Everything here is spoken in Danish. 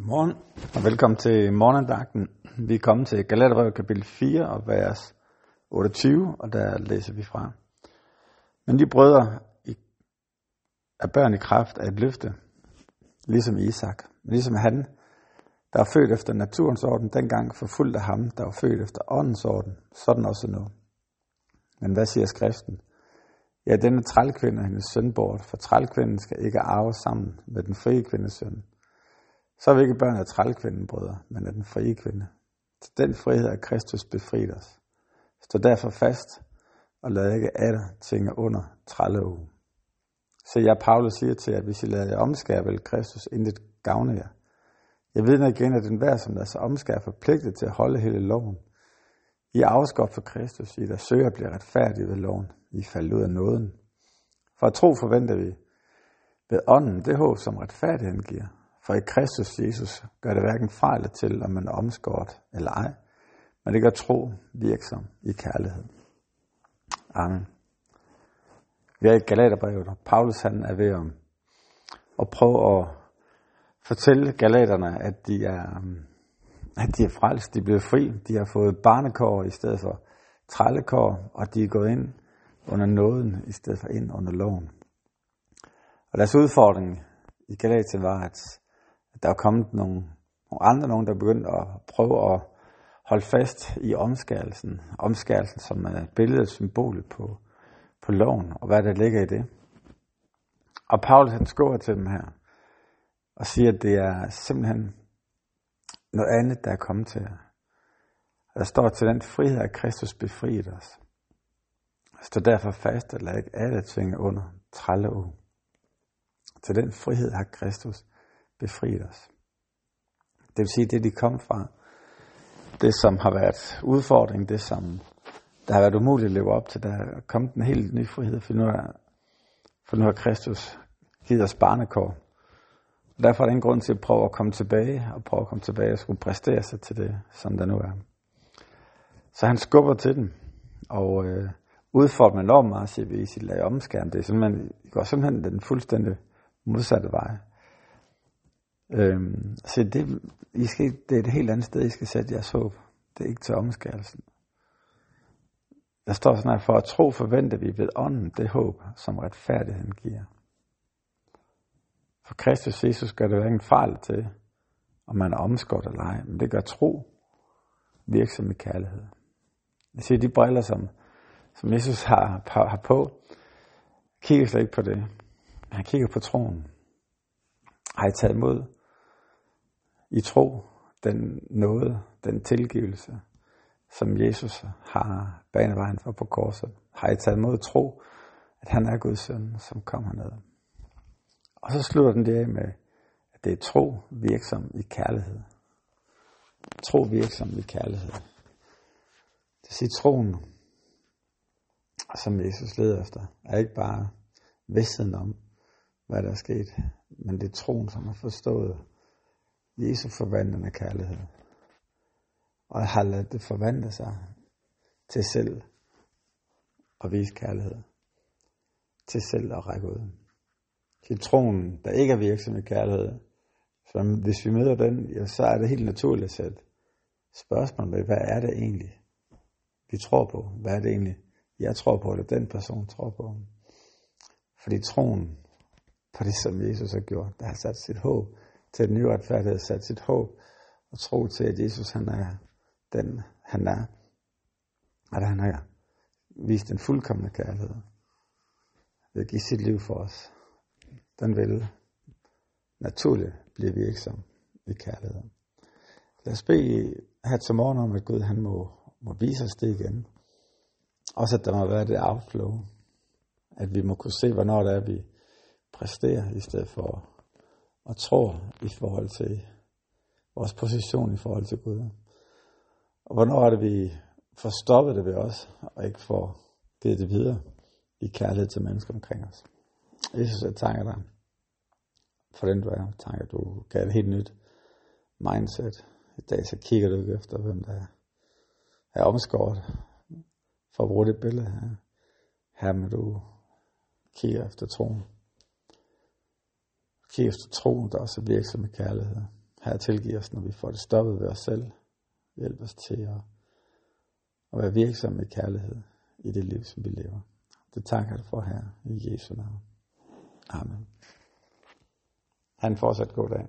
Godmorgen og velkommen til morgendagten. Vi er kommet til Galaterbrevet kapitel 4 og vers 28, og der læser vi fra. Men de brødre er børn i kraft af et løfte, ligesom Isak. Ligesom han, der er født efter naturens orden, dengang forfulgte ham, der var født efter åndens orden. Sådan også nu. Men hvad siger skriften? Ja, denne trælkvinde og hendes søn bort, for trælkvinden skal ikke arve sammen med den frie kvindes søn. Så er vi ikke børn af trælkvinden, brødre, men af den frie kvinde. Til den frihed er Kristus befriet os. Stå derfor fast, og lad ikke alle tinge under trælleue. Så jeg, Paulus, siger til jer, at hvis I lader jer omskære, vil Kristus intet gavne jer. Jeg ved igen, at den hver, som lader sig omskære, er forpligtet til at holde hele loven. I er afskåret for Kristus, I der søger at blive retfærdige ved loven. I falder ud af nåden. For at tro forventer vi ved ånden det håb, som retfærdigheden giver. For i Kristus Jesus gør det hverken fejl til, om man er omskåret eller ej, men det gør tro virksom i kærlighed. Amen. Vi er i Galaterbrevet, og Paulus han er ved at, at prøve at fortælle galaterne, at de er, øhm, at de er frelst, de er blevet fri, de har fået barnekår i stedet for trællekår, og de er gået ind under nåden i stedet for ind under loven. Og deres udfordring i Galatien var, at der er kommet nogle, nogle andre, nogen, der er begyndt at prøve at holde fast i omskærelsen. Omskærelsen, som er billedet symbol på, på loven, og hvad der ligger i det. Og Paulus han skriver til dem her, og siger, at det er simpelthen noget andet, der er kommet til jer. Der står til den frihed, at Kristus befriet os. Stå derfor fast, og lad ikke alle tvinge under trælle Til den frihed har Kristus befriet os. Det vil sige, det de kom fra, det som har været udfordring, det som der har været umuligt at leve op til, der er kommet en helt ny frihed, for nu, er, for nu har Kristus givet os barnekår. Og derfor er der ingen grund til at prøve at komme tilbage, og prøve at komme tilbage og skulle præstere sig til det, som der nu er. Så han skubber til dem, og øh, udfordrer med enormt meget, siger vi i sit lag omskærm. Det er simpelthen, går simpelthen den fuldstændig modsatte vej. Øhm, så det, I skal, det er et helt andet sted, I skal sætte jeres håb. Det er ikke til omskærelsen. Der står sådan her, for at tro forventer vi ved ånden det håb, som retfærdigheden giver. For Kristus Jesus gør det hverken fejl til, om man er omskåret eller ej, men det gør tro virksom i kærlighed. Jeg siger, de briller, som, som Jesus har, har på, kigger slet ikke på det. Han kigger på troen. Har I taget imod i tro den nåde, den tilgivelse, som Jesus har banet vejen for på korset. Har I taget imod tro, at han er Guds søn, som kom ned. Og så slutter den der med, at det er tro virksom i kærlighed. Tro virksom i kærlighed. Det siger troen, som Jesus leder efter, er ikke bare vidstheden om, hvad der er sket, men det er troen, som har forstået, Jesu forvandlende kærlighed. Og har ladet det forvandle sig til selv at vise kærlighed. Til selv at række ud. Til troen, der ikke er virksom i kærlighed. Så hvis vi møder den, ja, så er det helt naturligt at sætte spørgsmål med, hvad er det egentlig, vi tror på? Hvad er det egentlig, jeg tror på, eller den person tror på? Fordi troen på det, som Jesus har gjort, der har sat sit håb til den nyretfærdighed sat sit håb og tro til, at Jesus han er den, han er. At han har vist den fuldkommende kærlighed ved at give sit liv for os. Den vil naturligt blive virksom i kærligheden. Lad os bede her til morgen om, at Gud han må, må vise os det igen. Også at der må være det outflow. At vi må kunne se, hvornår det er, vi præsterer, i stedet for og tror i forhold til vores position i forhold til Gud. Og hvornår er det, vi får stoppet det ved os, og ikke får givet det videre i kærlighed til mennesker omkring os. Jesus, jeg takker dig for den du er. Jeg takker, du gav et helt nyt mindset. I dag så kigger du ikke efter, hvem der er omskåret for at bruge det billede her. Her med du kigger efter troen. Kig efter troen, der også er virksom med kærlighed. Her tilgiver os, når vi får det stoppet ved os selv. Hjælp os til at, at være virksom med kærlighed i det liv, som vi lever. Det takker jeg for her i Jesu navn. Amen. Han fortsat god dag.